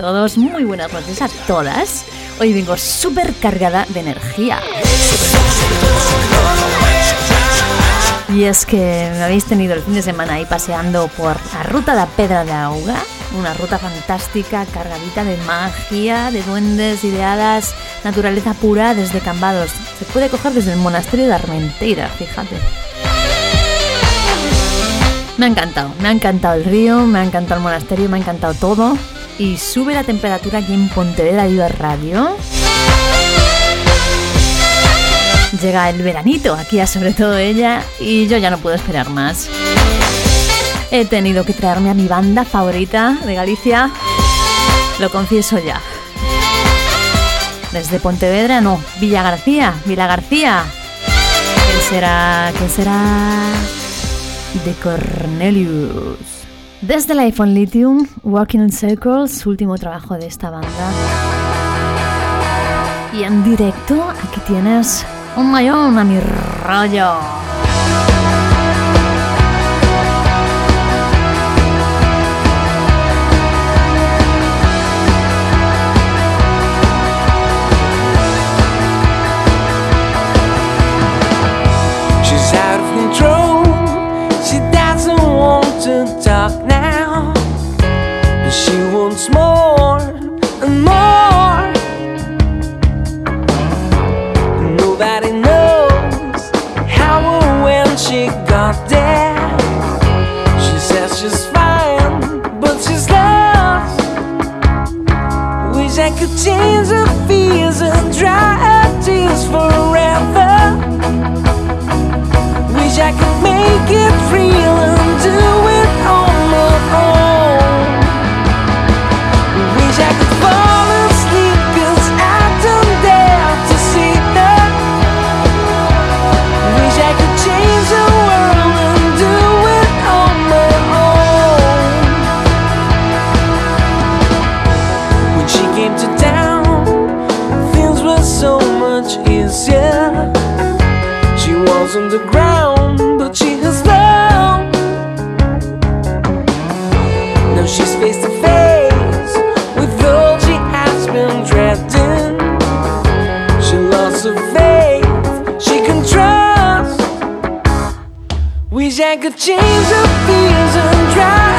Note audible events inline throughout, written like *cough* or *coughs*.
todos, muy buenas noches a todas. Hoy vengo súper cargada de energía. Y es que me habéis tenido el fin de semana ahí paseando por la ruta de Pedra de Auga, una ruta fantástica, cargadita de magia, de duendes y de hadas, naturaleza pura desde Cambados. Se puede coger desde el monasterio de Armenteira, fíjate. Me ha encantado, me ha encantado el río, me ha encantado el monasterio, me ha encantado todo. Y sube la temperatura aquí en Pontevedra Viva Radio. Llega el veranito aquí a sobre todo ella y yo ya no puedo esperar más. He tenido que traerme a mi banda favorita de Galicia, lo confieso ya. Desde Pontevedra, no, Villa García, Villa García. ¿Quién será? ¿Quién será? De Cornelius. Desde el iPhone Lithium, Walking in Circles, último trabajo de esta banda. Y en directo, aquí tienes un mayón a mi rollo. Change her fears and dry her tears forever. Wish I could make it real and do it bag of chains of and dry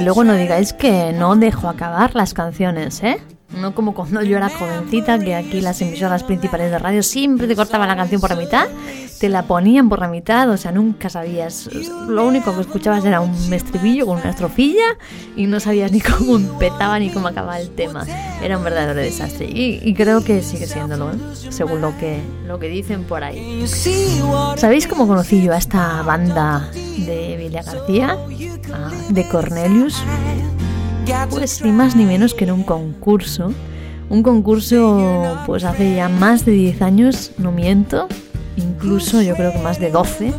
luego no digáis que no dejo acabar las canciones, ¿eh? No como cuando yo era jovencita, que aquí las emisoras principales de radio siempre te cortaban la canción por la mitad, te la ponían por la mitad, o sea, nunca sabías. Lo único que escuchabas era un estribillo con una estrofilla y no sabías ni *laughs* cómo empezaba ni cómo acababa el tema. Era un verdadero desastre y, y creo que sigue siéndolo, ¿eh? según lo que, lo que dicen por ahí. ¿Sabéis cómo conocí yo a esta banda de Villa García? Ah, de Cornelius. Pues ni más ni menos que en un concurso. Un concurso, pues hace ya más de 10 años, no miento. incluso yo creo que más de 12, no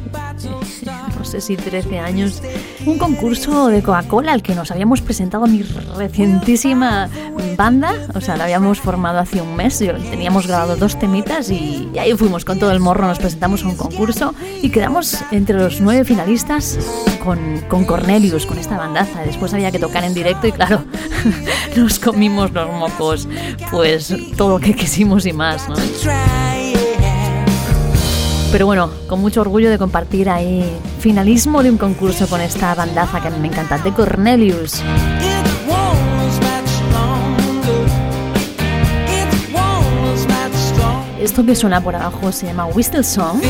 sé si 13 años, un concurso de Coca-Cola al que nos habíamos presentado mi recientísima banda, o sea, la habíamos formado hace un mes, teníamos grabado dos temitas y, ahí fuimos con todo el morro, nos presentamos a un concurso y quedamos entre los nueve finalistas con, con Cornelius, con esta bandaza. Después había que tocar en directo y claro, *laughs* nos comimos los mocos, pues todo lo que quisimos y más, ¿no? Pero bueno, con mucho orgullo de compartir ahí finalismo de un concurso con esta bandaza que me encanta, de Cornelius. Esto que suena por abajo se llama Whistle Song.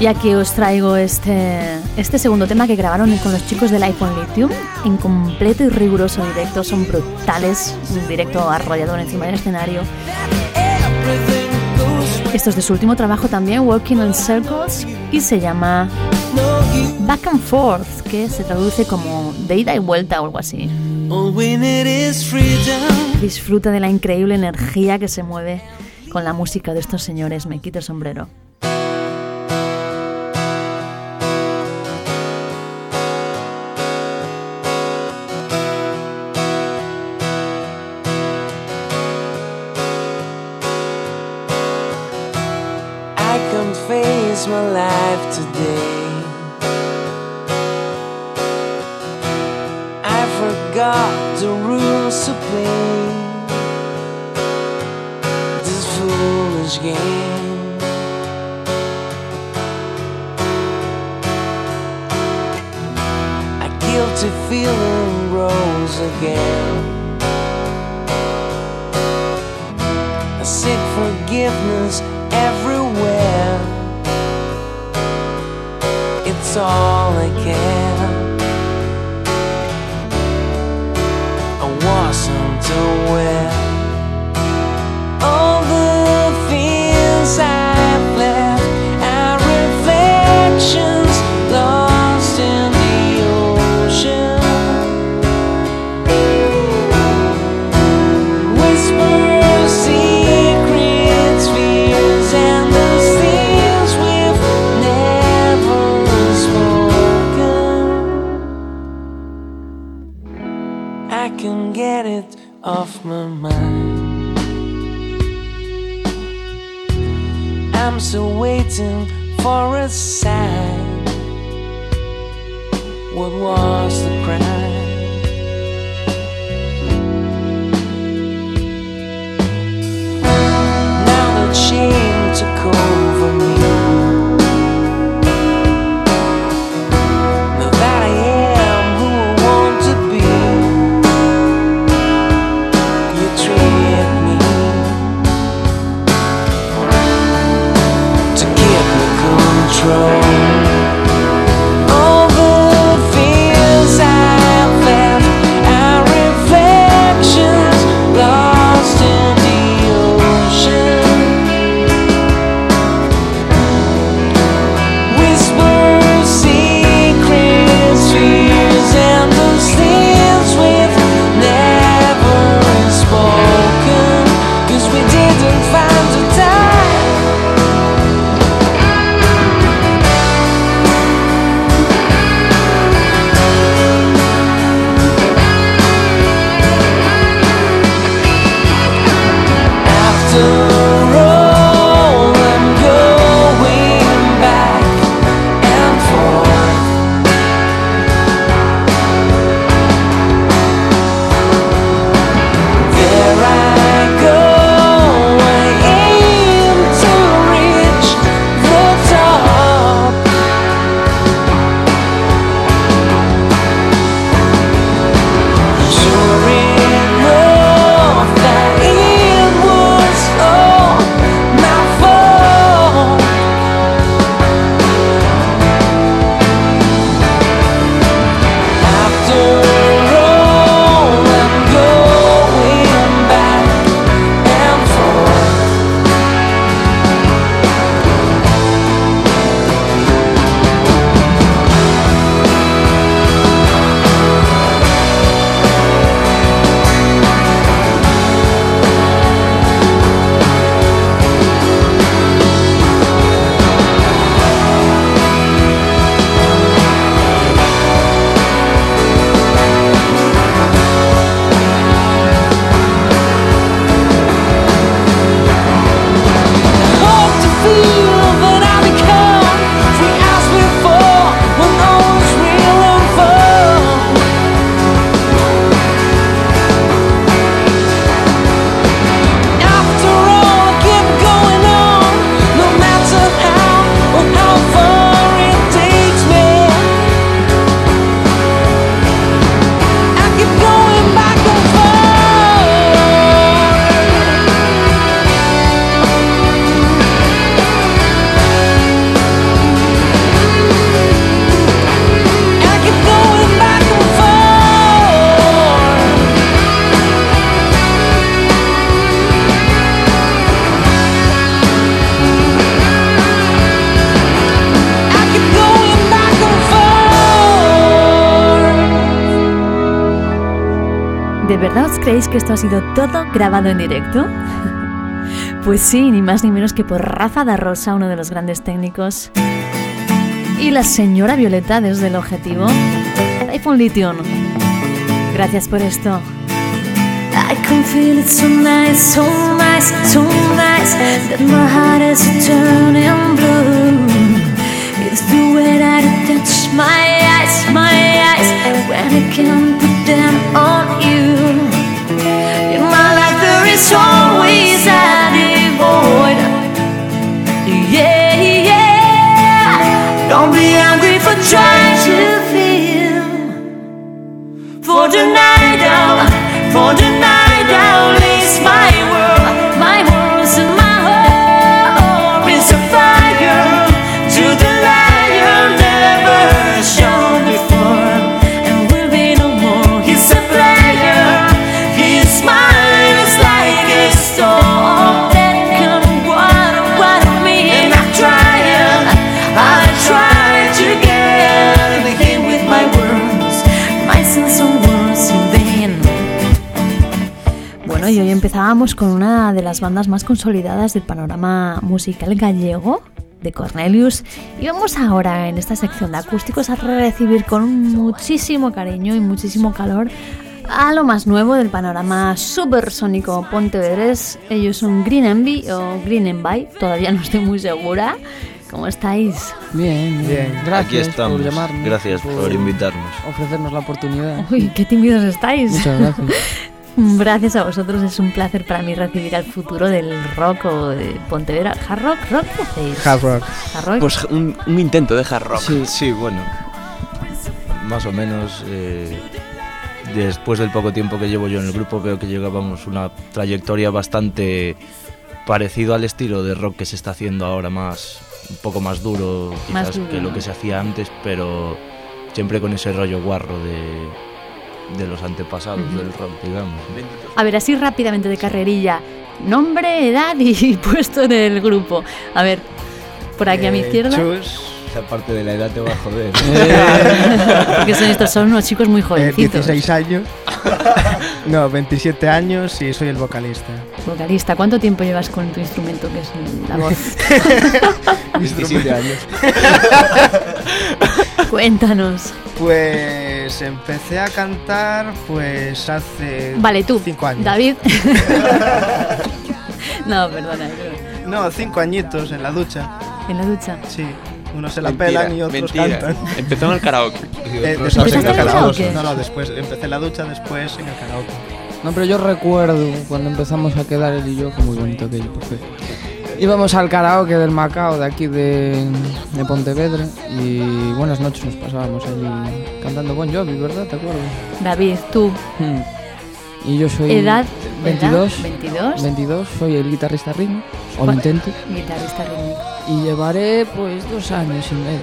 Y aquí os traigo este, este segundo tema que grabaron con los chicos del iPhone Lithium en completo y riguroso directo. Son brutales, un directo arrollador encima del escenario. Esto es de su último trabajo también, Walking in Circles, y se llama Back and Forth, que se traduce como de ida y vuelta o algo así. Disfruta de la increíble energía que se mueve con la música de estos señores. Me quito el sombrero. My life today. Que esto ha sido todo grabado en directo? *laughs* Pues sí, ni más ni menos que por Rafa da Rosa, uno de los grandes técnicos. Y la señora Violeta desde el objetivo. iPhone Lithium. Gracias por esto. I can feel it so nice, so nice, so nice my heart is turning It's the way that on you is always void Yeah, yeah. Don't be angry for trying to feel. For tonight, oh, for tonight de las bandas más consolidadas del panorama musical gallego, de Cornelius. Y vamos ahora en esta sección de acústicos a recibir con muchísimo cariño y muchísimo calor a lo más nuevo del panorama supersónico pontevedrés. Ellos son Green Envy o Green Envy, todavía no estoy muy segura. ¿Cómo estáis? Bien, bien. Gracias Aquí estamos. por llamarnos. Gracias por invitarnos. Ofrecernos la oportunidad. Uy, qué tímidos estáis. Muchas gracias. *laughs* *laughs* Gracias a vosotros, es un placer para mí recibir al futuro del rock o de Pontevedra. ¿Hard rock? ¿Rock qué hacéis? Hard rock. ¿Hard rock? Pues un, un intento de hard rock. Sí. Sí, bueno. Más o menos. eh, después del poco tiempo que llevo yo en el grupo, veo que llevábamos una trayectoria bastante parecido al estilo de rock que se está haciendo ahora más un poco más duro Más quizás duro, que lo que se hacía antes pero siempre con ese rollo guarro de, de los antepasados del rock digamos A ver, así rápidamente de carrerilla. Nombre, edad y *laughs* puesto en el grupo. A ver, por aquí a mi Eh, izquierda. Chus, esa parte de la edad te va a joder *laughs* Porque son estos son unos chicos muy eh, jovencitos. 16 años. *laughs* no, 27 años y soy el vocalista. Vocalista, ¿cuánto tiempo llevas con tu instrumento que es la voz? 17 años. *laughs* Cuéntanos. Pues empecé a cantar pues hace Vale, tú. 5 años. David. *laughs* no, perdona. No, 5 añitos en la ducha. En la ducha. Sí. Unos se la Mentira, pelan y otros mentira. cantan. Empezó en el karaoke. *laughs* Eh, después ¿Empezaste en el karaoke. karaoke? No, no, después. Empecé en la ducha, después en el karaoke. No, pero yo recuerdo cuando empezamos a quedar él y yo, fue muy bonito aquello, porque íbamos al karaoke del Macao de aquí de, de Pontevedra y buenas noches nos pasábamos allí cantando Bon Jovi, ¿verdad? ¿Te acuerdas? David, tú. Hmm. Y yo soy Edad. 22, edad, 22. 22, soy el guitarrista ritmo, o lo Guitarrista rítmico. y llevaré pues dos años y medio.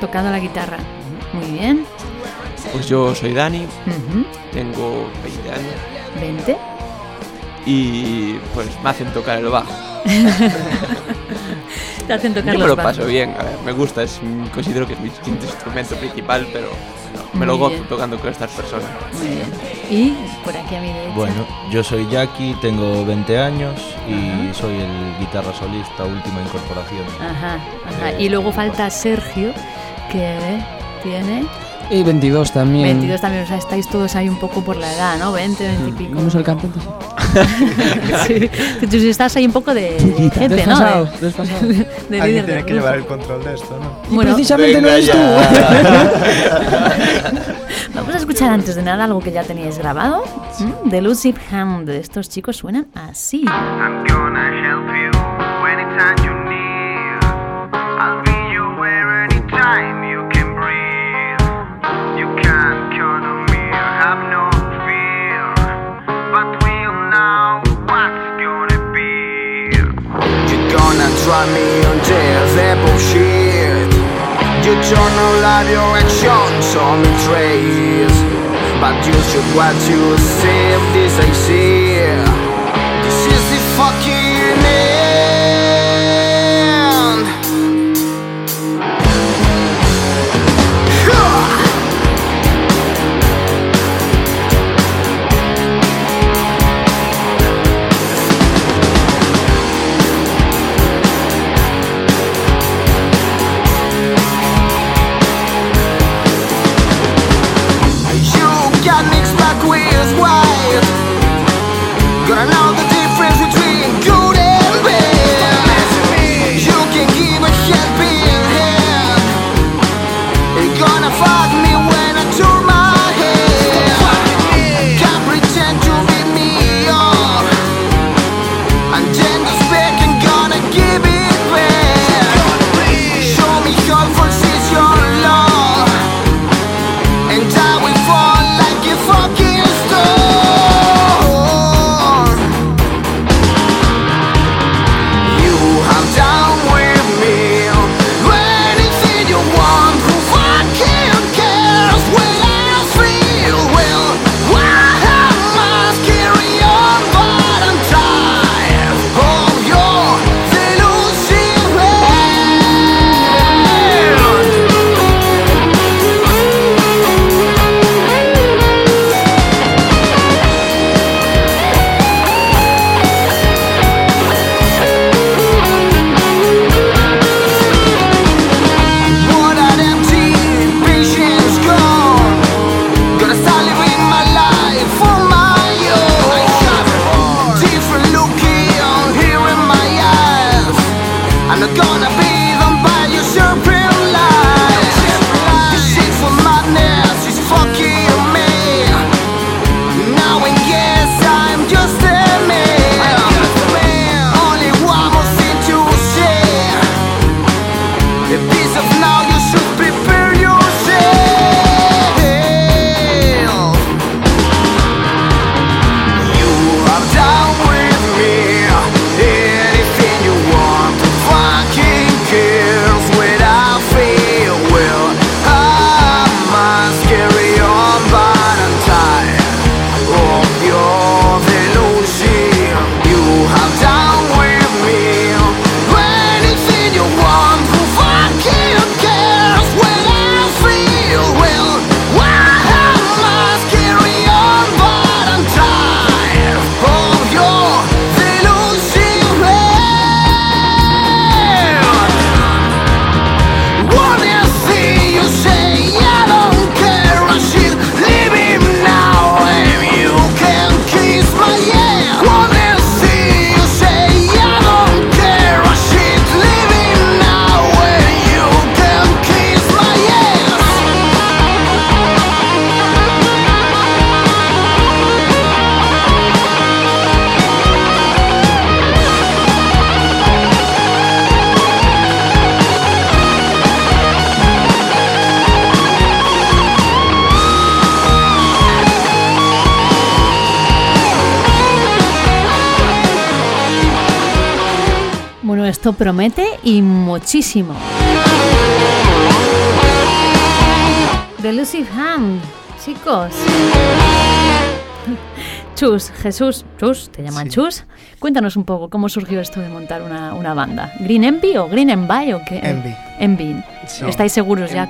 Tocando la guitarra. Muy bien. Pues yo soy Dani, tengo 20 años 20. y pues me hacen tocar el bajo. *laughs* Te hacen tocar Yo me los lo paso bien, a ver, me gusta, es, considero que es mi instrumento principal, pero no, me lo gozo bien. tocando con estas personas. Muy bien. Y por aquí a mi derecha. Bueno, yo soy Jackie, tengo 20 años y soy el guitarra solista, última incorporación. Ajá, ajá. Eh, Y luego falta Sergio, que tiene Y 22 también. 22 también. O sea, estáis todos ahí un poco por la edad, ¿no? 20, 20 y pico. Vamos al cantante. *laughs* sí. Tú estás ahí un poco de jefe, ¿no? De, desfasado. de Alguien tiene que llevar el control de esto, ¿no? Bueno, Precisamente no eres tú. vamos a escuchar antes de nada algo que ya teníais grabado. The Lucid Hand de estos chicos suenan así. I'm gonna help you drive me until the bullshit. You turn all of your actions on me trace. But you should what you see this I see. This is the fucking promete y muchísimo. Delusive Hand, chicos. Chus, Jesús, Chus, te llaman Chus. Cuéntanos un poco cómo surgió esto de montar una, una banda. ¿Green Envy o Green Envy o qué? Envy. Envy. Sí. ¿Estáis seguros ya?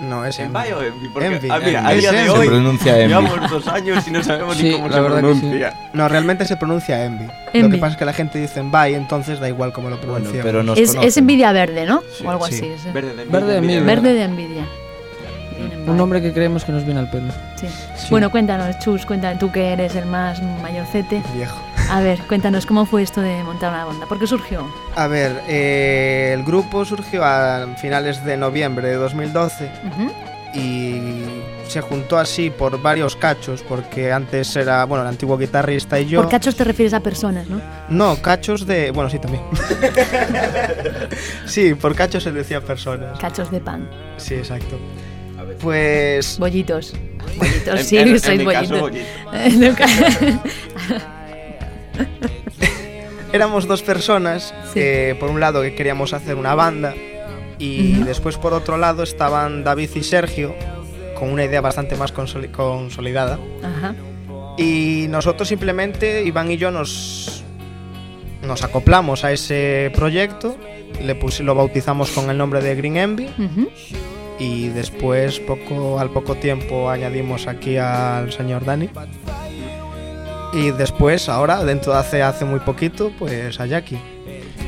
No, es ¿En Envy. O Envy? Porque, Envy. ah, mira, a Envy. día de Se hoy pronuncia Envy. llevamos dos años y no sabemos Sí, ni cómo la se verdad que sí. pronuncia. No, realmente se pronuncia Envy. Lo que pasa es que la gente dice Envy, entonces da igual cómo lo Bueno, pronunciamos. pero nos Es, envidia verde, ¿no? Sí, o algo sí. así. es- Verde de Verde de envidia. envidia. Verde de envidia. Un nombre que creemos que nos viene al pelo. Sí. Sí. Bueno, cuéntanos, Chus, cuéntanos, tú que eres el más mayorcete. Viejo. A ver, cuéntanos cómo fue esto de montar una banda. ¿Por qué surgió? A ver, eh, el grupo surgió a finales de noviembre de 2012 Ujú. y se juntó así por varios cachos, porque antes era, bueno, el antiguo guitarrista y yo. Por cachos te refieres a personas, ¿no? No, cachos de. Bueno, sí, también. *laughs* sí, por cachos se decía personas. Cachos de pan. Sí, exacto. Pues. Bollitos. Bollitos, En- sí, en- en sois caso, bollitos. bollito. Nunca- *laughs* Éramos dos personas, Sí. que por un lado que queríamos hacer una banda y después por otro lado estaban David y Sergio con una idea bastante más consoli- consolidada Ajá. y nosotros simplemente Iván y yo nos nos acoplamos a ese proyecto, le lo bautizamos con el nombre de Green Envy Ujú. Y después poco al poco tiempo añadimos aquí al señor Dani y después ahora dentro de hace hace muy poquito pues a Jackie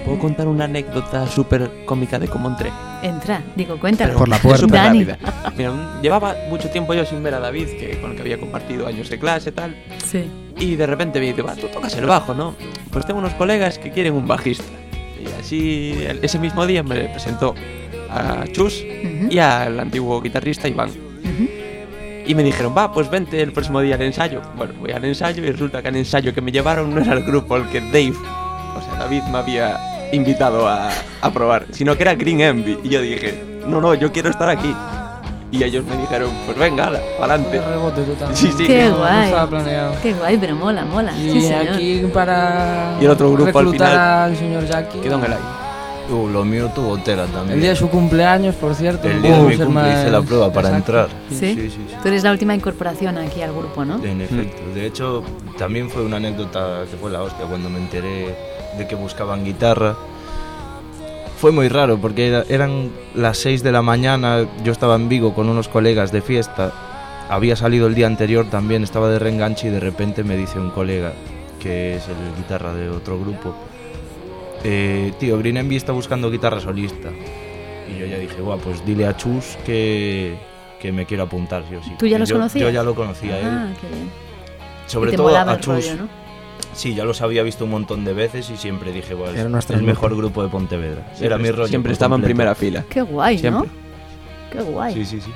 ¿Puedo contar una anécdota súper cómica de cómo entré? Entra, digo, cuéntalo. Por la puerta. Dani. Mira, llevaba mucho tiempo yo sin ver a David, que con el que había compartido años de clase y tal. Sí. Y de repente me dice, va, tú tocas el bajo, ¿no? Pues tengo unos colegas que quieren un bajista. Y así, ese mismo día me presentó a Chus Ujú, y al antiguo guitarrista Iván. Y me dijeron, va, pues vente el próximo día al ensayo. Bueno, voy al ensayo y resulta que al ensayo que me llevaron no era el grupo al que Dave, o sea, David me había invitado a, a probar, sino que era Green Envy. Y yo dije, no, no, yo quiero estar aquí. Y ellos me dijeron, pues venga, total. Sí, sí. Qué No, no guay. estaba planeado. Qué guay, pero mola, mola. Y sí, señor. aquí para Y el otro grupo al final al señor Jackie. Quedó en el aire. Uh, lo mío tuvo tela también. El día de su cumpleaños, por cierto. El día de mi cumple hice la prueba para exacto. entrar. ¿Sí? Sí, sí, sí. Tú eres la última incorporación aquí al grupo, ¿no? En efecto. De hecho, también fue una anécdota que fue la hostia cuando me enteré de que buscaban guitarra. Fue muy raro porque era- eran las 6 de la mañana, yo estaba en Vigo con unos colegas de fiesta, había salido el día anterior también, estaba de reenganche y de repente me dice un colega, que es el guitarra de otro grupo, eh, tío, Green Envy está buscando guitarra solista. Y yo ya dije, guau, pues dile a Chus que, que me quiero apuntar, sí o sí. ¿Tú ya Y los yo, conocías? Yo ya lo conocía a él. Ah, qué bien. Sobre todo a Chus. rollo, ¿no? Sí, ya los había visto un montón de veces y siempre dije, "Buah, Era el grupo. mejor grupo de Pontevedra. Era mi rollo. Siempre estaba en completo. primera fila. Qué guay, Siempre. ¿no? Qué guay. Sí, sí, sí.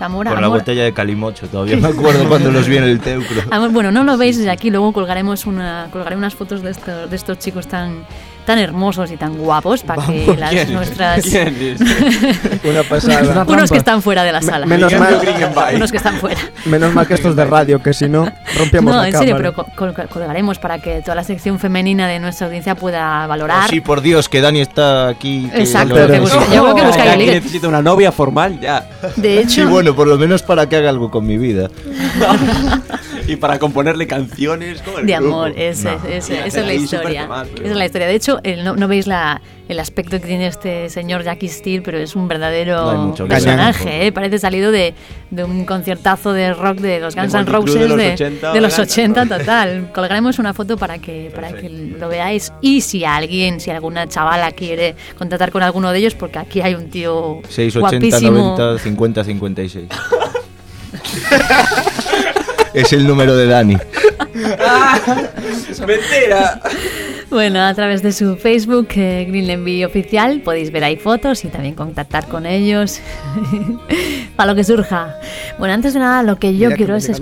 Amor, Con la amor- botella de calimocho, todavía me acuerdo cuando los vi en el teucro. amor- bueno, no lo veis desde aquí, luego colgaremos una, colgaré unas fotos de estos, de estos chicos tan, tan hermosos y tan guapos para que las ¿Quién? nuestras... ¿Quién es? *laughs* Una pasada. Unos que están fuera de la Me- sala. menos mal, Unos que están fuera. menos mal que estos de radio, que si no, rompíamos No, la en serio, cámara. pero col- col- colgaremos para que toda la sección femenina de nuestra audiencia pueda valorar. Oh, sí, por Dios, que Dani está aquí. que Exacto, lo- que busca- yo creo que busca Aquí necesito una novia formal ya. De hecho, Sí, bueno, por lo menos para que haga algo con mi vida. *laughs* y para componerle canciones con el de grupo. amor, ese- No. esa es hacer la historia. temas, pero- Esa es la historia. De hecho, el- no, no veis la, el aspecto que tiene este señor Jackie Steele, pero es un No verdadero que personaje. ¿eh? Parece salido de, de un conciertazo de rock de los Guns N' Roses de los de, 80 de los Guns N' 80 Roses. total. Colgaremos una foto para que, para que lo veáis. Y si alguien, si alguna chavala quiere contactar con alguno de ellos, porque aquí hay un tío 680 guapísimo. 90 50 56. Es el número de Dani. ¡Mentira! Bueno, a través de su Facebook, eh, Greenland Bee Oficial, podéis ver ahí fotos y también contactar con ellos *laughs* para lo que surja. Bueno, antes de nada, lo que yo Mira quiero es los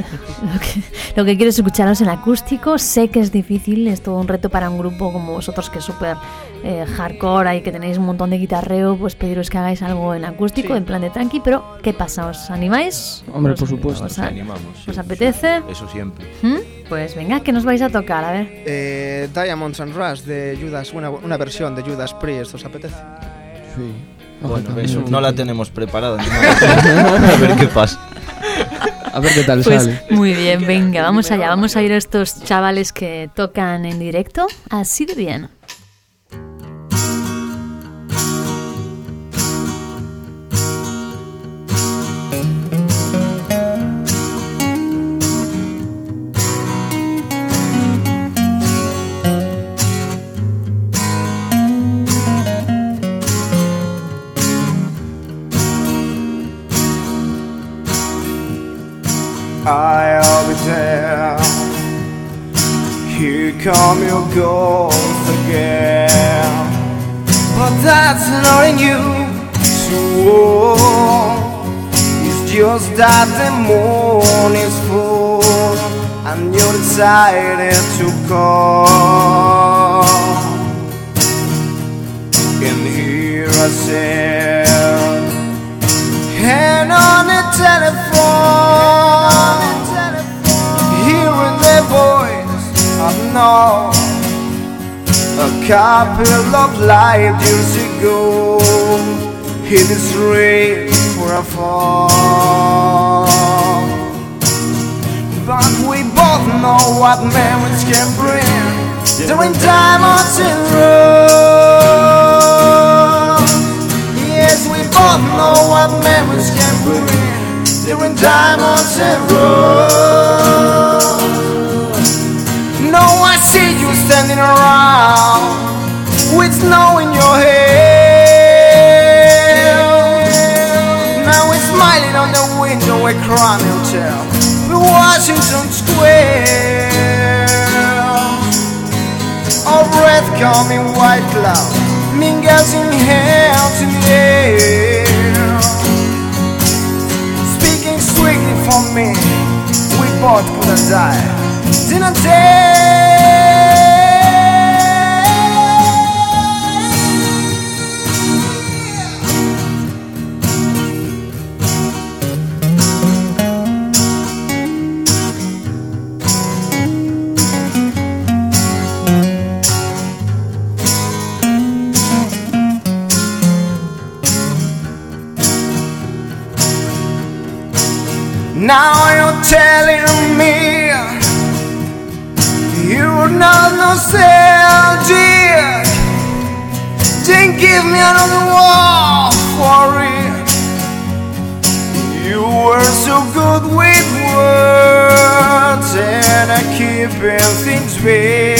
a. *laughs* Lo que, lo que quiero es escucharos en acústico. Sé que es difícil, es todo un reto para un grupo como vosotros que es súper eh, hardcore y que tenéis un montón de guitarreo, pues pediros que hagáis algo en acústico, en plan de tranqui, pero ¿qué pasa? ¿Os animáis? Hombre, ¿Os- por supuesto. os- Nos animamos. sí. ¿Os apetece? Eso siempre. ¿Mm? Pues venga, que nos vais a tocar, a ver. Eh, Diamonds and Rush de Judas, una, una versión de Judas Priest, ¿os apetece? Sí. Bueno, eso no la tenemos preparada. nada. *laughs* A ver qué pasa. A ver qué tal Pues sale. muy bien, venga, vamos allá. Vamos a ir a estos chavales que tocan en directo. Así de bien. Here come your ghost again. But that's not in you. So it's just that the moon is full and you're decided to come. And here I said hand on the telephone, hearing the voice know. A couple of light years ago, hit is straight for a fall. But we both know what memories can bring during diamonds in road. Yes, we both know what memories can bring during diamonds and road. standing around with snow in your hair. Now we're smiling on the window at Crown Hotel, Washington Square. Our breath coming white cloud mingles in hands to me. Speaking sweetly for me, we both couldn't die. Didn't tell. Telling me you're not nostalgic. Oh, then give me another war for it. You were so good with words and I keeping things vague.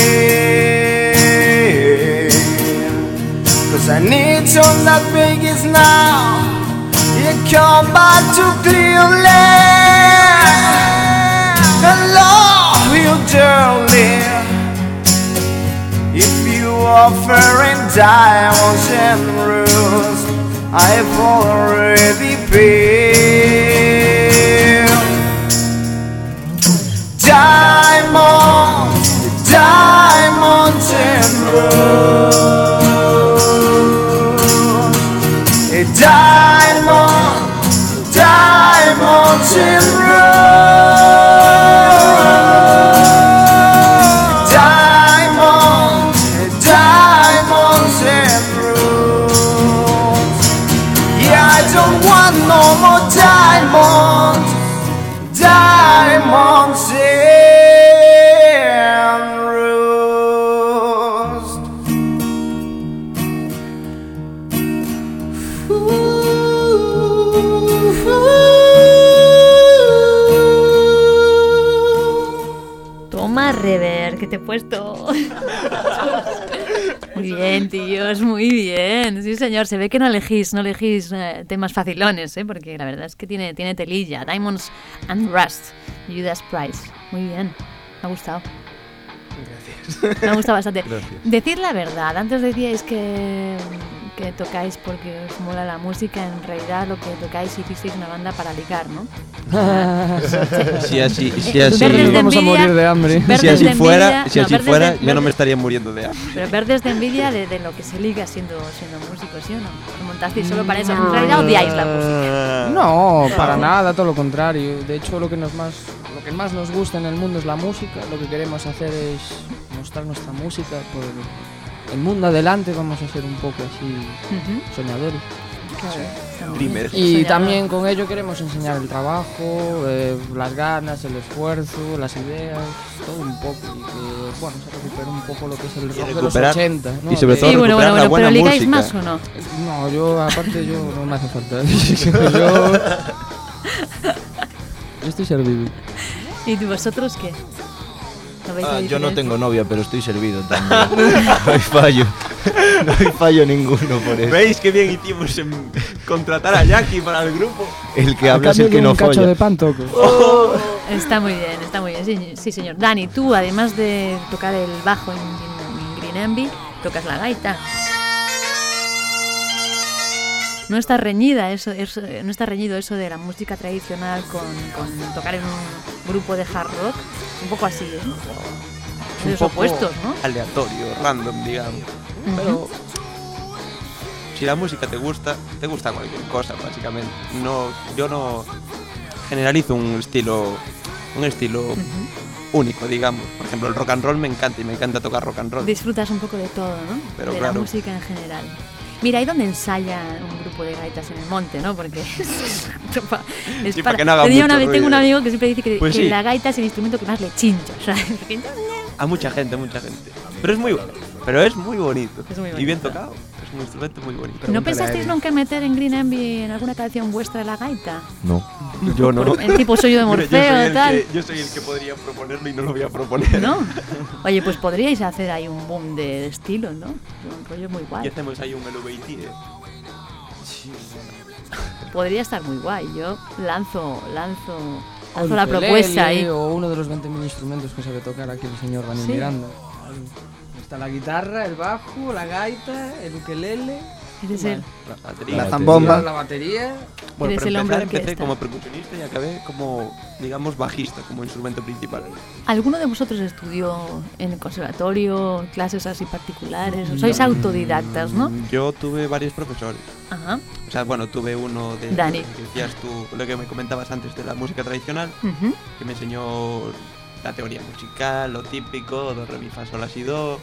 Cause I need some that Vegas now. You come back to Cleveland. I love you, darling. If you offer in diamonds and rose, I've already paid. Diamonds, diamonds and rose. A diamond, diamonds in rose. Puesto. *laughs* Muy bien, tíos, muy bien. Sí, señor, se ve que no elegís, no elegís eh, temas facilones, ¿eh? porque la verdad es que tiene, tiene telilla. Diamonds and Rust, Judas Price. Muy bien, me ha gustado. Gracias. Me ha gustado bastante. *laughs* Decir la verdad, antes decíais que, que tocáis porque os mola la música, en realidad lo que tocáis hicisteis una banda para ligar, ¿no? *laughs* Si así, si así, Vamos a morir de hambre. si así fuera, envidia- si no, así verdes fuera, de- yo no me estaría muriendo de hambre. Pero verdes de envidia de, de lo que se liga siendo, siendo músico, ¿sí o no? Lo montasteis solo para eso. En realidad odiáis la música. No, para nada, todo lo contrario. De hecho, lo que nos más, lo que más nos gusta en el mundo es la música. Lo que queremos hacer es mostrar nuestra música por el mundo adelante. Vamos a ser un poco así soñadores. claro. Dreamers. Y Soñador. también con ello queremos enseñar el trabajo, eh, las ganas, el esfuerzo, las ideas, todo un poco. Y que, bueno, se recupere un poco lo que es el rock de los recuperar- 80. ¿no? y sobre todo Sí, bueno, bueno, la bueno, pero buena ligáis música. más o no. No, yo, aparte, yo no me hace falta. *laughs* yo, yo *laughs* estoy servido. ¿Y vosotros qué? ¿No veis la Ah, yo no tengo novia, pero estoy servido también. *laughs* no hay fallo. No hay fallo ninguno por eso. ¿Veis qué bien hicimos en contratar a Jackie para el grupo? El que habla es el que no un cacho folla. de pan toco. Está muy bien, está muy bien. Sí, sí, señor. Dani, tú, además de tocar el bajo en, en- en Green Envy, tocas la gaita. No está reñida eso, eso- no está reñido eso de la música tradicional con, con tocar en un grupo de hard rock. Un poco así, ¿eh? Un Los poco opuestos, ¿no? Aleatorio, random, digamos. Pero si la música te gusta, te gusta cualquier cosa, básicamente. No, yo no generalizo un estilo, un estilo único, digamos. Por ejemplo, el rock and roll me encanta y me encanta tocar rock and roll. Disfrutas un poco de todo, ¿no? Pero de la claro. música en general. Mira, ahí donde ensaya un grupo de gaitas en el monte, ¿no? Porque *laughs* es, es Sí, para que no haga Tenía mucho una vez- tengo un amigo que siempre dice que, Pues que sí. la gaita es el instrumento que más le chincha. *laughs* A mucha gente, a mucha gente. Pero es muy bueno. Pero es muy bonito. Es muy Y bien bonito. tocado. Un instrumento muy bonito. ¿No pensasteis nunca en meter en Green Envy en alguna canción vuestra la gaita? No. Yo no. El tipo soy yo de Mira, yo soy Morfeo el y tal. que- yo soy el que podría proponerlo y no lo voy a proponer. ¿No? Oye, pues podríais hacer ahí un boom de, de estilo, ¿no? Un rollo muy Y guay. hacemos ahí un LVT, eh. podría estar muy guay. Yo lanzo, lanzo, O lanzo la propuesta ahí. O uno de los 20.000 instrumentos que sabe tocar aquí el señor Daniel Sí. Miranda. Está la guitarra, el bajo, la gaita, el ukelele. Eres el, La batería. La La zambomba. La batería. Bueno, Eres el hombre empecé orquesta. como percusionista y acabé como, digamos, bajista, como instrumento principal. ¿Alguno de vosotros estudió en el conservatorio, clases así particulares? Sois autodidactas, ¿no? Mm, Yo tuve varios profesores. Ajá. O sea, bueno, tuve uno de Dani. que decías tú, lo que me comentabas antes de la música tradicional, Ujú. que me enseñó la teoría musical, lo típico, do, re, mi, fa, sol, la, si, do.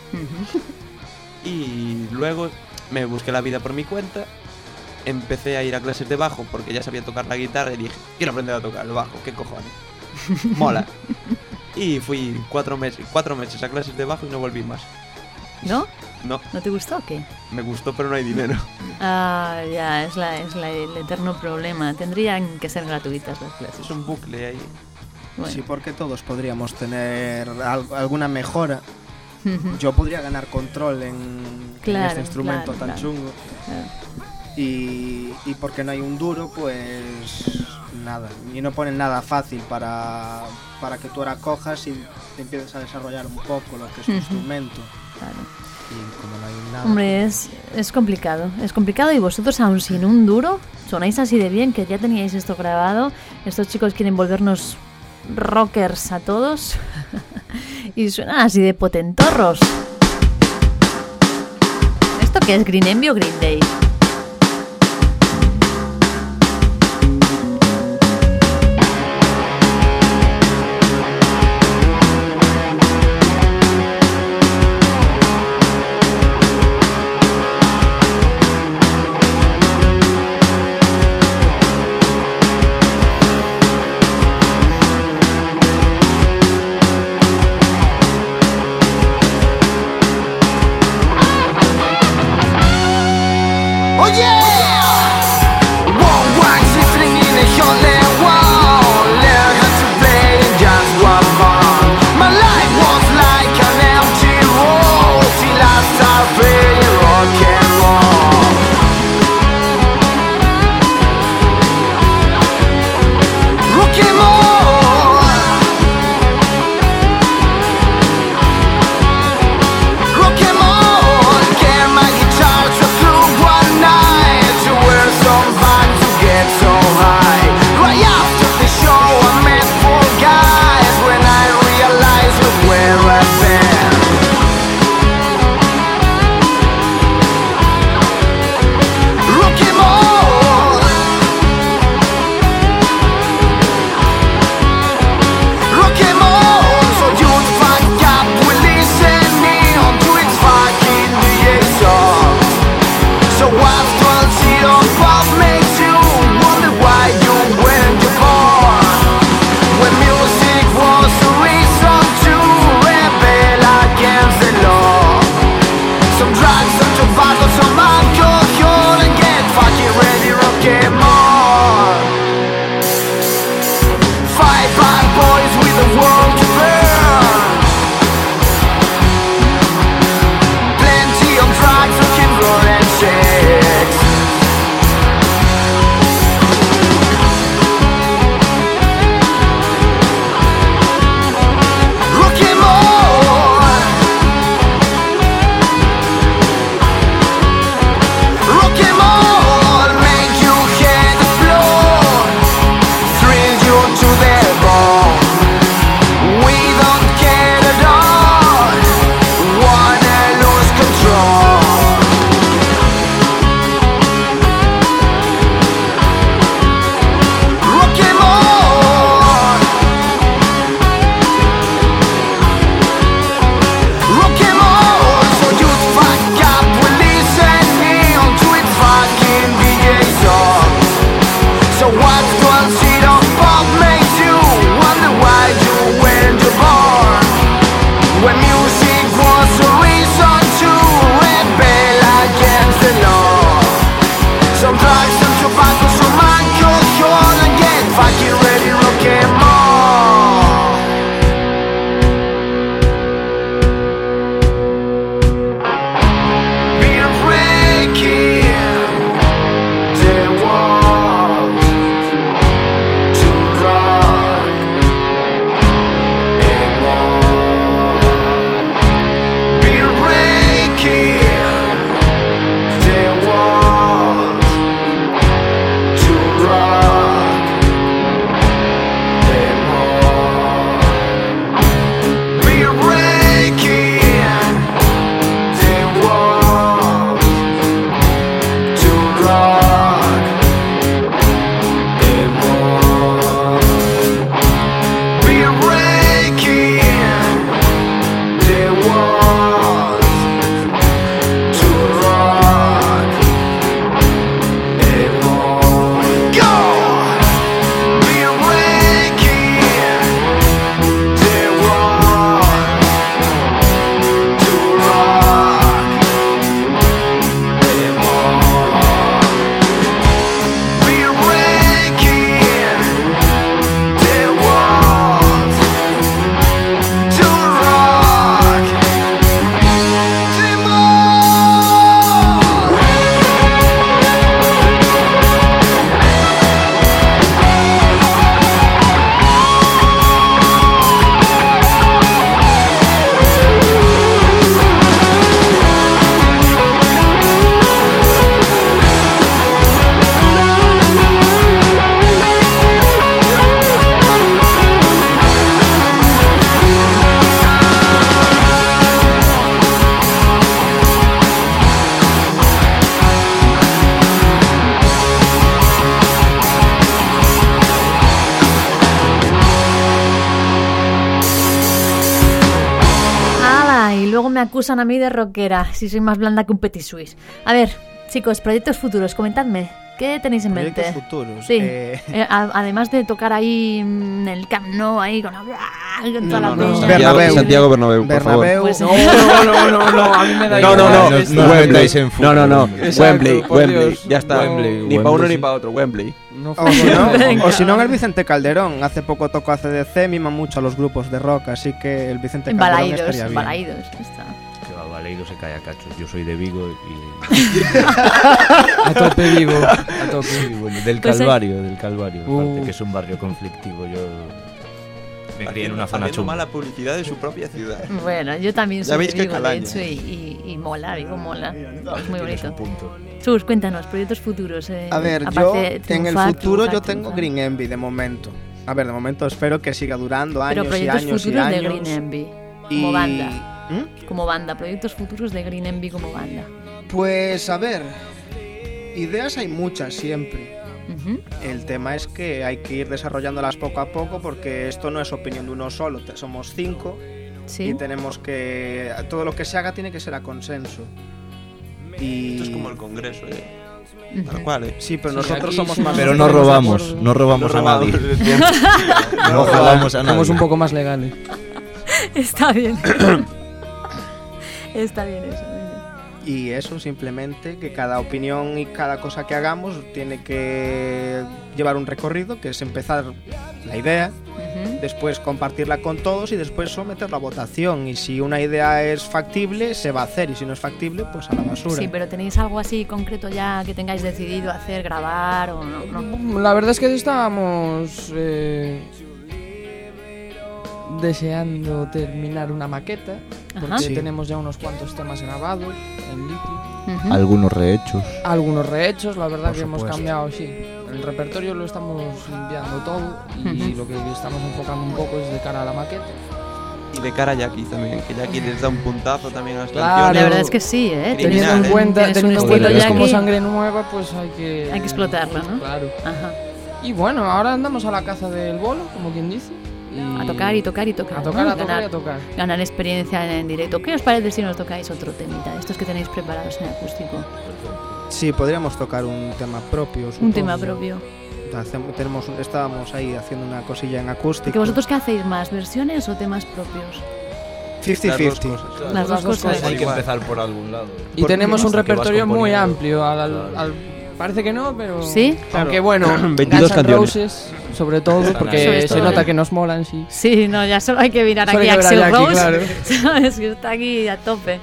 Y luego me busqué la vida por mi cuenta. Empecé a ir a clases de bajo porque ya sabía tocar la guitarra y dije, quiero aprender a tocar el bajo, qué cojones. *laughs* Mola. Y fui cuatro meses, cuatro meses a clases de bajo y no volví más. ¿No? No, ¿No te gustó o qué? me gustó pero no hay dinero. Ah, ya, es, la, es la- el eterno problema. Tendrían que ser gratuitas las clases. Es un bucle ahí. Bueno. Sí, porque todos podríamos tener al- alguna mejora. Yo podría ganar control en, en Claro, este instrumento claro, tan claro. chungo. Y, y porque no hay un duro, pues nada. Y no ponen nada fácil para, para que tú ahora cojas y te empieces a desarrollar un poco lo que es tu Ujú. instrumento. Claro. Y como no hay nada. Hombre, es, es complicado. Es complicado y vosotros, aún sin un duro, sonáis así de bien que ya teníais esto grabado. Estos chicos quieren volvernos rockers a todos. *laughs* y suenan así de potentorros. ¿Esto qué es? ¿Green Envy o Green Day? Acusan a mí de rockera, si soy más blanda que un petit suisse. A ver, chicos, proyectos futuros, comentadme. ¿Qué tenéis en mente? Proyectos futuros. Sí. eh, Eh, a- además de tocar ahí en el Camp Nou, ahí con, con toda la no, no, no. Santiago, Bernabéu. Santiago Bernabéu, por Bernabéu. Pues- No, no, no, no, no, a mí me da favor. No, no, no, no, no Wembley. No, no, no. Wembley, Wembley. Dios. Ya está. Wembley, ni para uno ni para otro. Wembley. No *laughs* O si, no, o si no el Vicente Calderón. Hace poco tocó ACDC, mima mucho a los grupos de rock, así que el Vicente En Calderón Balaidos, estaría en bien. Balaidos. Está. Baleiro se cae a cachos. Yo soy de Vigo y. *laughs* A tope vivo, a tope. Bueno, del Pues, Calvario, del Calvario. Uh. aparte, que es un barrio conflictivo. Yo me crié en una zona chunga. mala publicidad de su propia ciudad. Bueno, yo también soy de Vigo, de hecho, y, y, y mola, Vigo mola. Es muy bonito. punto. Chus, cuéntanos, proyectos futuros. eh, A ver, yo de en el triunfar, futuro yo tengo triunfar. Green Envy de momento. A ver, de momento espero que siga durando Pero años y proyectos años y futuros de años. Green Envy, y- como banda. ¿Mm? Como banda, proyectos futuros de Green Envy como banda. Pues a ver, ideas hay muchas siempre. El tema es que hay que ir desarrollándolas poco a poco porque esto no es opinión de uno solo, somos cinco Sí. y tenemos que... Todo lo que se haga tiene que ser a consenso. Y... Esto es como el Congreso, eh. Tal cual, eh. Sí, pero Sí, nosotros somos más... Pero no robamos, no robamos a nadie. *laughs* No jalamos a nadie. Somos un poco más legales. *laughs* Está bien. *coughs* Está bien eso. Y eso simplemente, que cada opinión y cada cosa que hagamos tiene que llevar un recorrido, que es empezar la idea, después compartirla con todos y después someterla a votación. Y si una idea es factible, se va a hacer. Y si no es factible, pues a la basura. Sí, pero ¿tenéis algo así concreto ya que tengáis decidido hacer, grabar o no? no? La verdad es que estábamos eh, deseando terminar una maqueta, porque. Sí. tenemos ya unos cuantos temas grabados en Little. Ujú. Algunos rehechos. Algunos rehechos, la verdad Por que hemos cambiado, sí. El repertorio lo estamos limpiando todo y lo que estamos enfocando un poco es de cara a la maqueta. Y de cara a Jackie también, que Jackie les da un puntazo también a las Claro. canciones. La verdad es que sí, ¿eh? Teniendo Teniendo en ¿eh? cuenta, teniendo en estilo cuenta que es como sangre nueva, pues hay que... Hay que explotarla, ¿no? Claro. Ajá. Y bueno, ahora andamos a la caza del bolo, como quien dice. Y- A tocar y tocar y tocar. A tocar, ¿no? a tocar ganar, y a tocar. ganar experiencia en directo. ¿Qué os parece si nos tocáis otro temita? Estos que tenéis preparados en acústico. Sí, podríamos tocar un tema propio. Un tema propio. Hacemos- tenemos, estábamos ahí haciendo una cosilla en acústico. Porque vosotros qué hacéis más, versiones o temas propios? 50-50. Las dos cosas. Las dos cosas. Hay que empezar por algún lado. Y tenemos un que repertorio muy amplio. Al, al- Claro. al- parece que no, pero. ¿Sí? Aunque bueno, 22 *clears throat* Guns N' canciones. Roses, sobre todo, porque. Sobre se todo, nota ¿eh? que nos molan, sí. Sí, no, ya solo hay que mirar Solo aquí a que Axel Rose. claro. *laughs* ¿Sabes? Que está aquí a tope.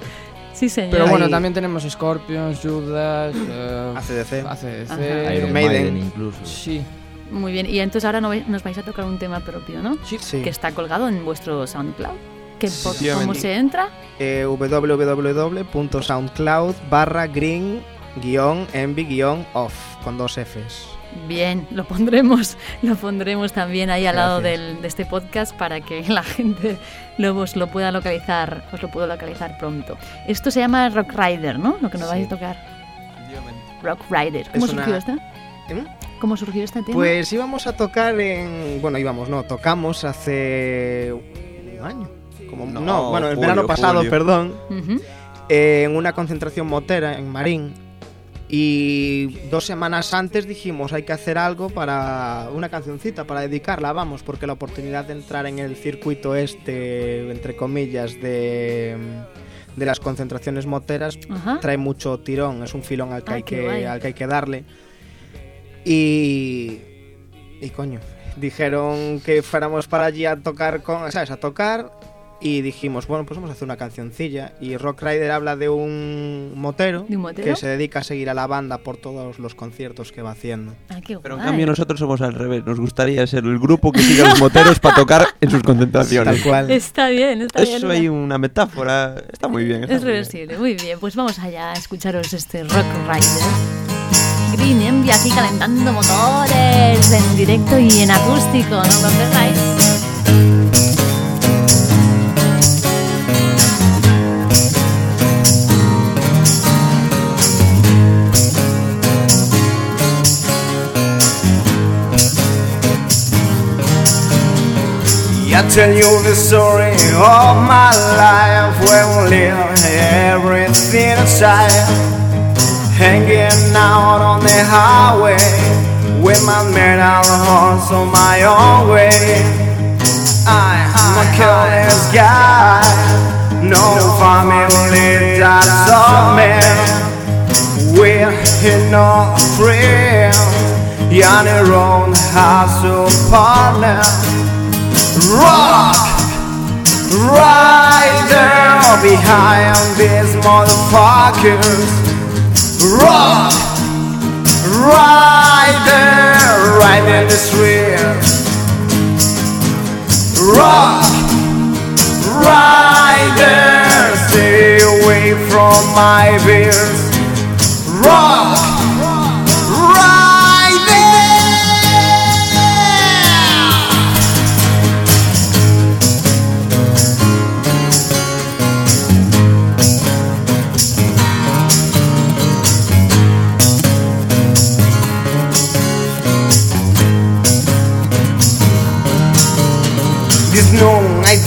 Sí, señor. Pero bueno, Ahí- también tenemos Scorpions, Judas, eh, ACDC. ACDC. Iron Maiden. Maiden incluso. Sí, Muy bien. Y entonces ahora no vais- nos vais a tocar un tema propio, ¿no? Sí. Que está colgado en vuestro SoundCloud. Que por- ¿Cómo se entra? Eh, www.soundcloud barra green guion envy guion off con dos Fs. Bien, lo pondremos, *laughs* lo pondremos también ahí al lado del- de este podcast para que *laughs* la gente lo, os lo pueda localizar, os lo puedo localizar pronto. Esto se llama Rock Rider, ¿no? Lo que nos vais a tocar. Rock Rider. ¿Cómo Es una- surgió esta? ¿Eh? ¿Cómo surgió este tema? Pues íbamos a tocar en. Bueno, íbamos, no, tocamos hace un año. Como No, no, bueno, el julio, verano pasado, julio. perdón, eh, en una concentración motera en Marín. Y dos semanas antes dijimos, hay que hacer algo para una cancioncita, para dedicarla, vamos, porque la oportunidad de entrar en el circuito este, entre comillas, de, de las concentraciones moteras, Ajá. trae mucho tirón, es un filón al que, Ah, hay, que, al que hay que darle. Y. Y coño, dijeron que fuéramos para allí a tocar con. ¿Sabes? A tocar. Y dijimos, bueno, pues vamos a hacer una cancioncilla. Y Rock Rider habla de un motero, ¿De un motero? que se dedica a seguir a la banda por todos los conciertos que va haciendo. Ah, qué Pero en cambio nosotros somos al revés. Nos gustaría ser el grupo que siga a los moteros para tocar en sus concentraciones. Tal cual. Está bien, está bien. Eso hay una metáfora. Está muy bien. está Es muy bien. reversible, muy bien. Pues vamos allá a escucharos este Rock Rider. Green Envy aquí calentando motores en directo y en acústico, no lo perdáis. I tell you the story of my life where we live everything aside. Hanging out on the highway with my metal horse on my own way. I'm a careless guy, no family that's all man. We're no friends, on our own house partner rock! Rider behind these motherfuckers. Rock! Rider right in the street. Rock! Rider stay away from my beers. Rock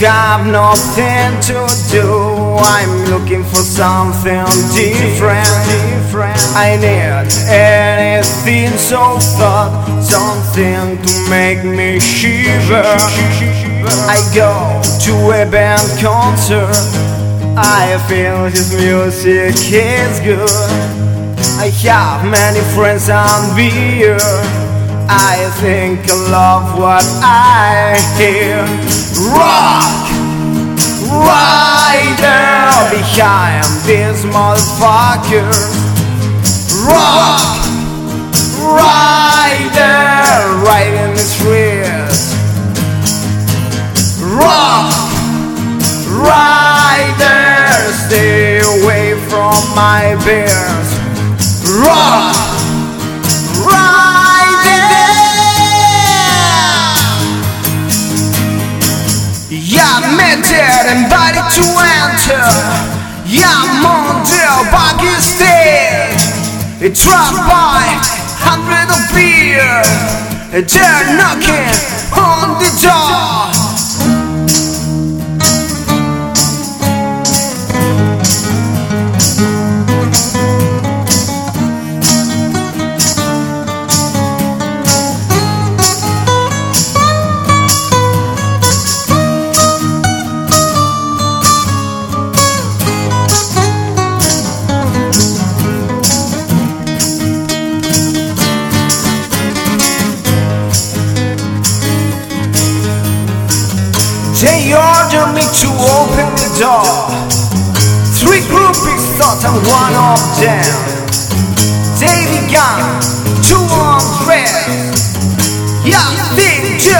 noon I got nothing to do. I'm looking for something different. I need anything so thought, something to make me shiver. I go to a band concert. I feel his music is good. I have many friends and beer. I think I love what I hear. Rock! Rider behind these motherfuckers. Rock! Rider! Right in the streets. Rock! Rider, stay away from my beers. Rock And body to enter. Mondale buggy stage. It dropped by hundred of beer. They're knocking on the door. Open the door. Three groupies thought I'm one of them. They began to undress. Yeah, they do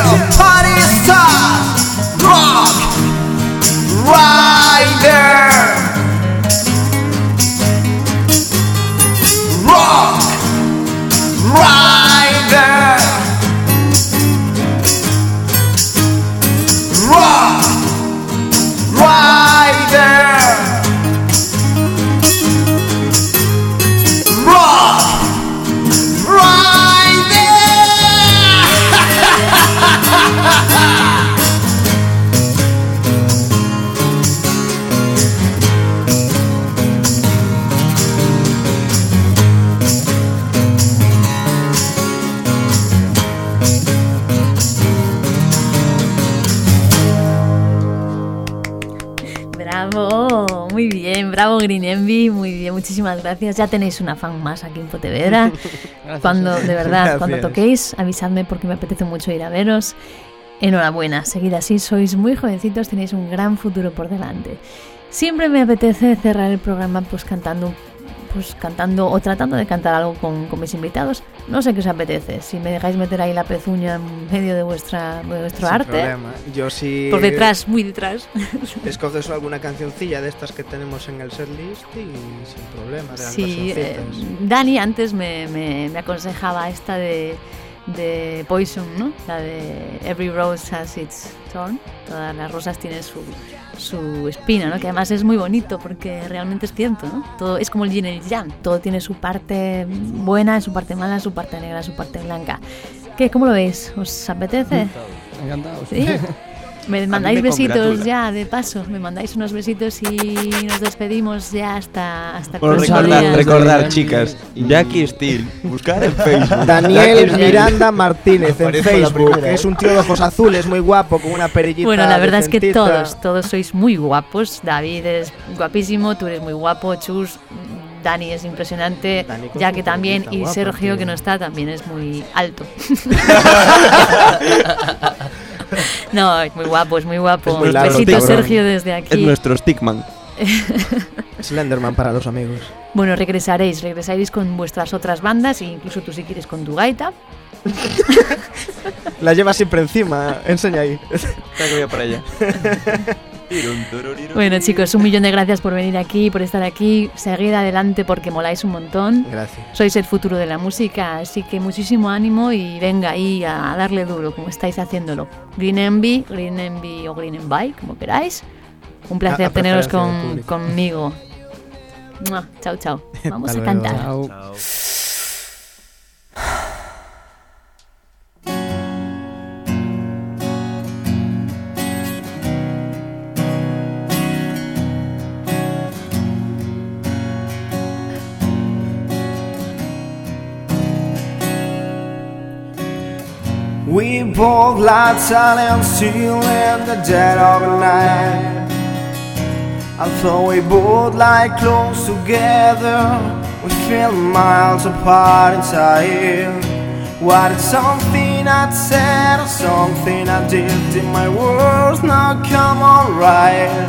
bravo Green Envy, muy bien, muchísimas gracias. Ya tenéis una fan más aquí en Pontevedra. *laughs* Cuando, de verdad, cuando toquéis, avisadme porque me apetece mucho ir a veros. Enhorabuena, seguid así, sois muy jovencitos, tenéis un gran futuro por delante. Siempre me apetece cerrar el programa pues cantando pues cantando o tratando de cantar algo con, con mis invitados. No sé qué os apetece. Si me dejáis meter ahí la pezuña en medio de vuestra de vuestro Sin arte. problema. Yo sí. Por detrás, muy detrás. *laughs* Escoges alguna cancioncilla de estas que tenemos en el setlist y sin problema. Sí, eh. Dani antes me, me- me aconsejaba esta de, de Poison, ¿no? La de Every Rose has its thorn. Todas las rosas tienen su, su espina, ¿no? Que además es muy bonito porque realmente es cierto, ¿no? Todo es como el yin y el yang. Todo tiene su parte buena, su parte mala, su parte negra, su parte blanca. ¿Qué? ¿Cómo lo veis? ¿Os apetece? Encantado. ¿Sí? *laughs* Me mandáis me besitos congratula. ya, de paso. Me mandáis unos besitos y nos despedimos ya hasta, hasta próximo recordar, recordar, chicas, Jackie Steel, buscar en Facebook. Daniel Miranda Martínez en Facebook. ¿eh? Es un tío de ojos azules, muy guapo, con una perillita. Bueno, la verdad es que todos, todos sois muy guapos. David es guapísimo, tú eres muy guapo, Chus, Dani es impresionante, Dani Jackie su también y guapa, Sergio tío. que no está también es muy alto. *laughs* *laughs* no, es muy guapo, es muy guapo. Es muy largo, Besito tío. Sergio desde Es aquí. nuestro Stickman. *laughs* Slenderman para los amigos. Bueno, regresaréis, regresaréis con vuestras otras bandas e incluso tú si quieres con tu gaita. *laughs* La lleva siempre encima. Enseña ahí. Que voy a para allá. *laughs* Bueno chicos, un millón de gracias por venir aquí, por estar aquí. Seguid adelante porque moláis un montón. Gracias. Sois el futuro de la música, así que muchísimo ánimo y venga ahí a darle duro como estáis haciéndolo. Green Envy, Green Envy o Green Envy, como queráis. Un placer A- a teneros con, conmigo. Mua, Chao, chao. *laughs* Vamos a cantar. Chao. We both lie silent still in the dead of the night. Although we both lie close together, we feel miles apart inside. What is something I'd said or something I did in my words not come on right?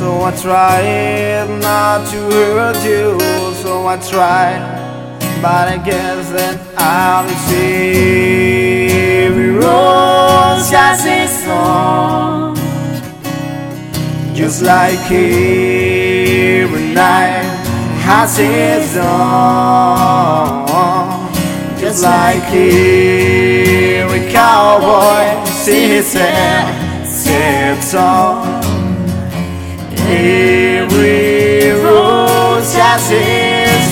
So I tried not to hurt you, so I tried. But I guess that I'll see every rose has its song Just like every night has its dawn Just like every cowboy sings his sad song Every rose has its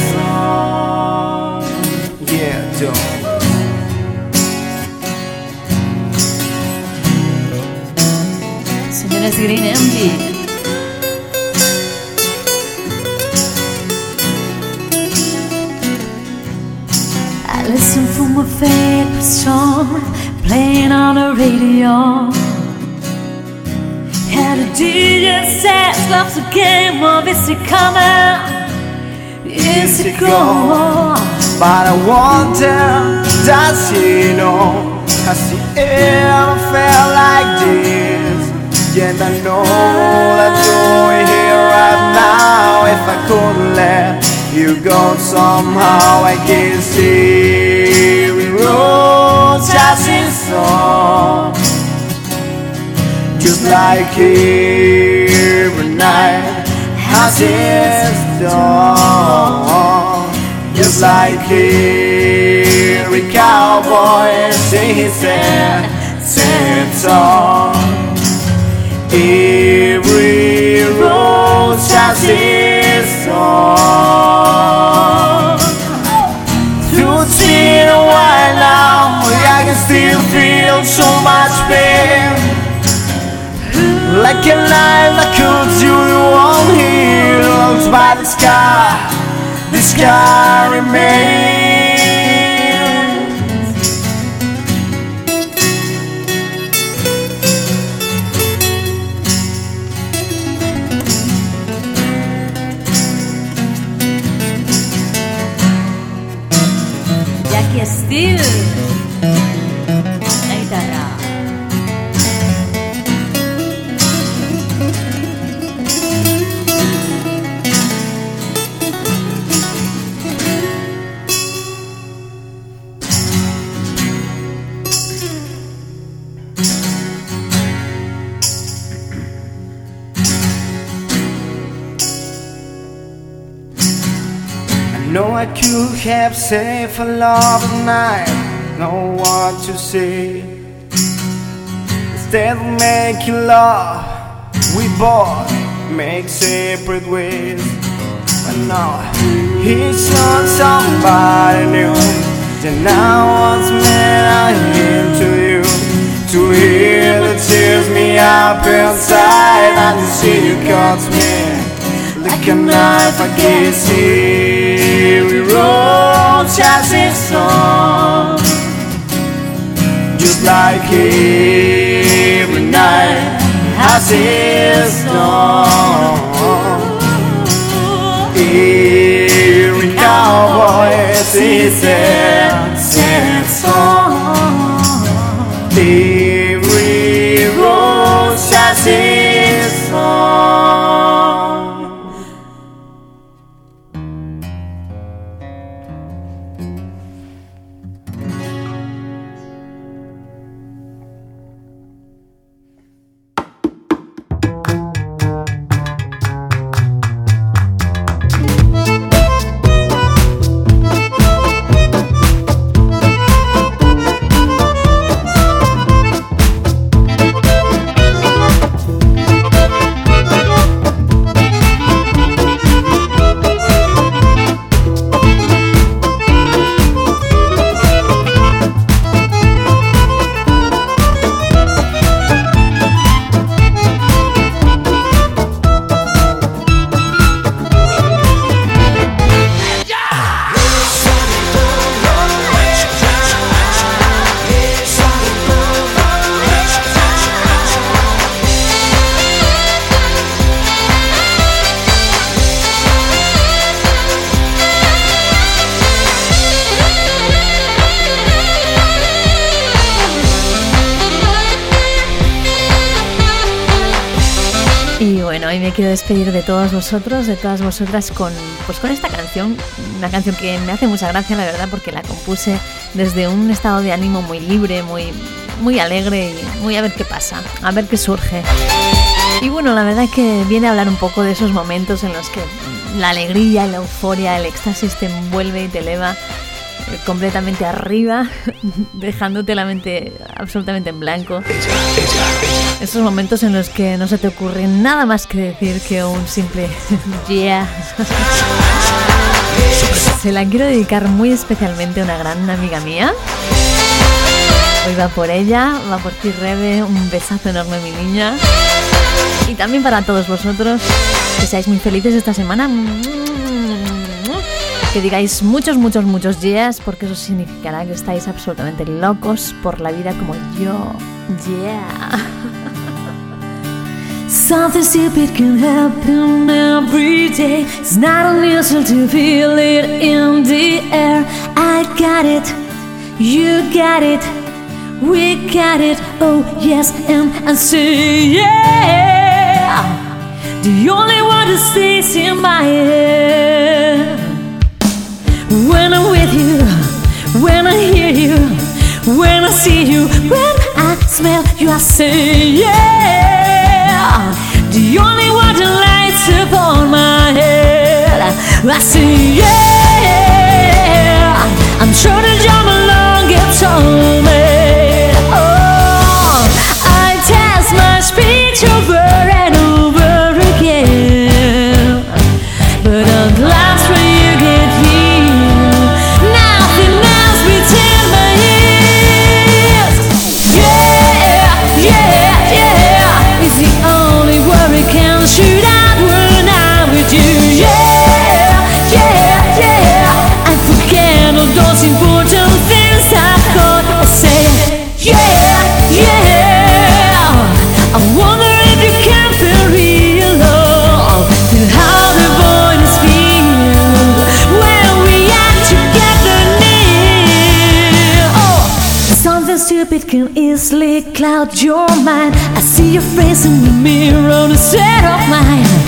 I listen for my favorite song playing on the radio. And the DJ says love's a game of is it coming? Is it gone? But I wonder, does he know? Has he ever felt like this? Yet I know that you're here right now. If I could let you go somehow, I can see every rose has its song. Just like every night has its dawn. Just like every cowboy sings his sad, sad song. Every rose has its song. It's been a while now, I can still feel so much pain. Like a knife that cuts you one heals by the sky. The sky remains. Could have said for love tonight, know what to say. Instead of making love, we both make separate ways. But now he's on somebody new. Then I was meant I into you to hear the tears me up inside and to see you cut me like a knife can see. We wrote chassis song just like every night has its dawn. Every cowboy sees it, sings song. Every rose has its song. Quiero despedir de todos vosotros, de todas vosotras con pues con esta canción, una canción que me hace mucha gracia la verdad porque la compuse desde un estado de ánimo muy libre, muy muy alegre y muy a ver qué pasa, a ver qué surge. Y bueno, la verdad es que viene a hablar un poco de esos momentos en los que la alegría, la euforia, el éxtasis te envuelve y te eleva completamente arriba, *laughs* dejándote la mente absolutamente en blanco. Esos momentos en los que no se te ocurre nada más que decir que un simple *laughs* yeah. *laughs* Se la quiero dedicar muy especialmente a una gran amiga mía. Hoy va por ella, va por ti Rebe, un besazo enorme mi niña. Y también para todos vosotros, que seáis muy felices esta semana. Que digáis muchos, muchos, muchos días, porque eso significará que estáis absolutamente locos por la vida como yo. Yeah. *laughs* Something stupid can happen every day. It's not unusual to feel it in the air. I got it, you got it, we got it. Oh yes, and I say yeah. The only one that stays in my head. When I'm with you, when I hear you, when I see you, when I smell you, I say yeah. The only one that lights upon my head, I say yeah. I'm sure that gets told me. slick cloud your mind. I see your face in the mirror instead of mine.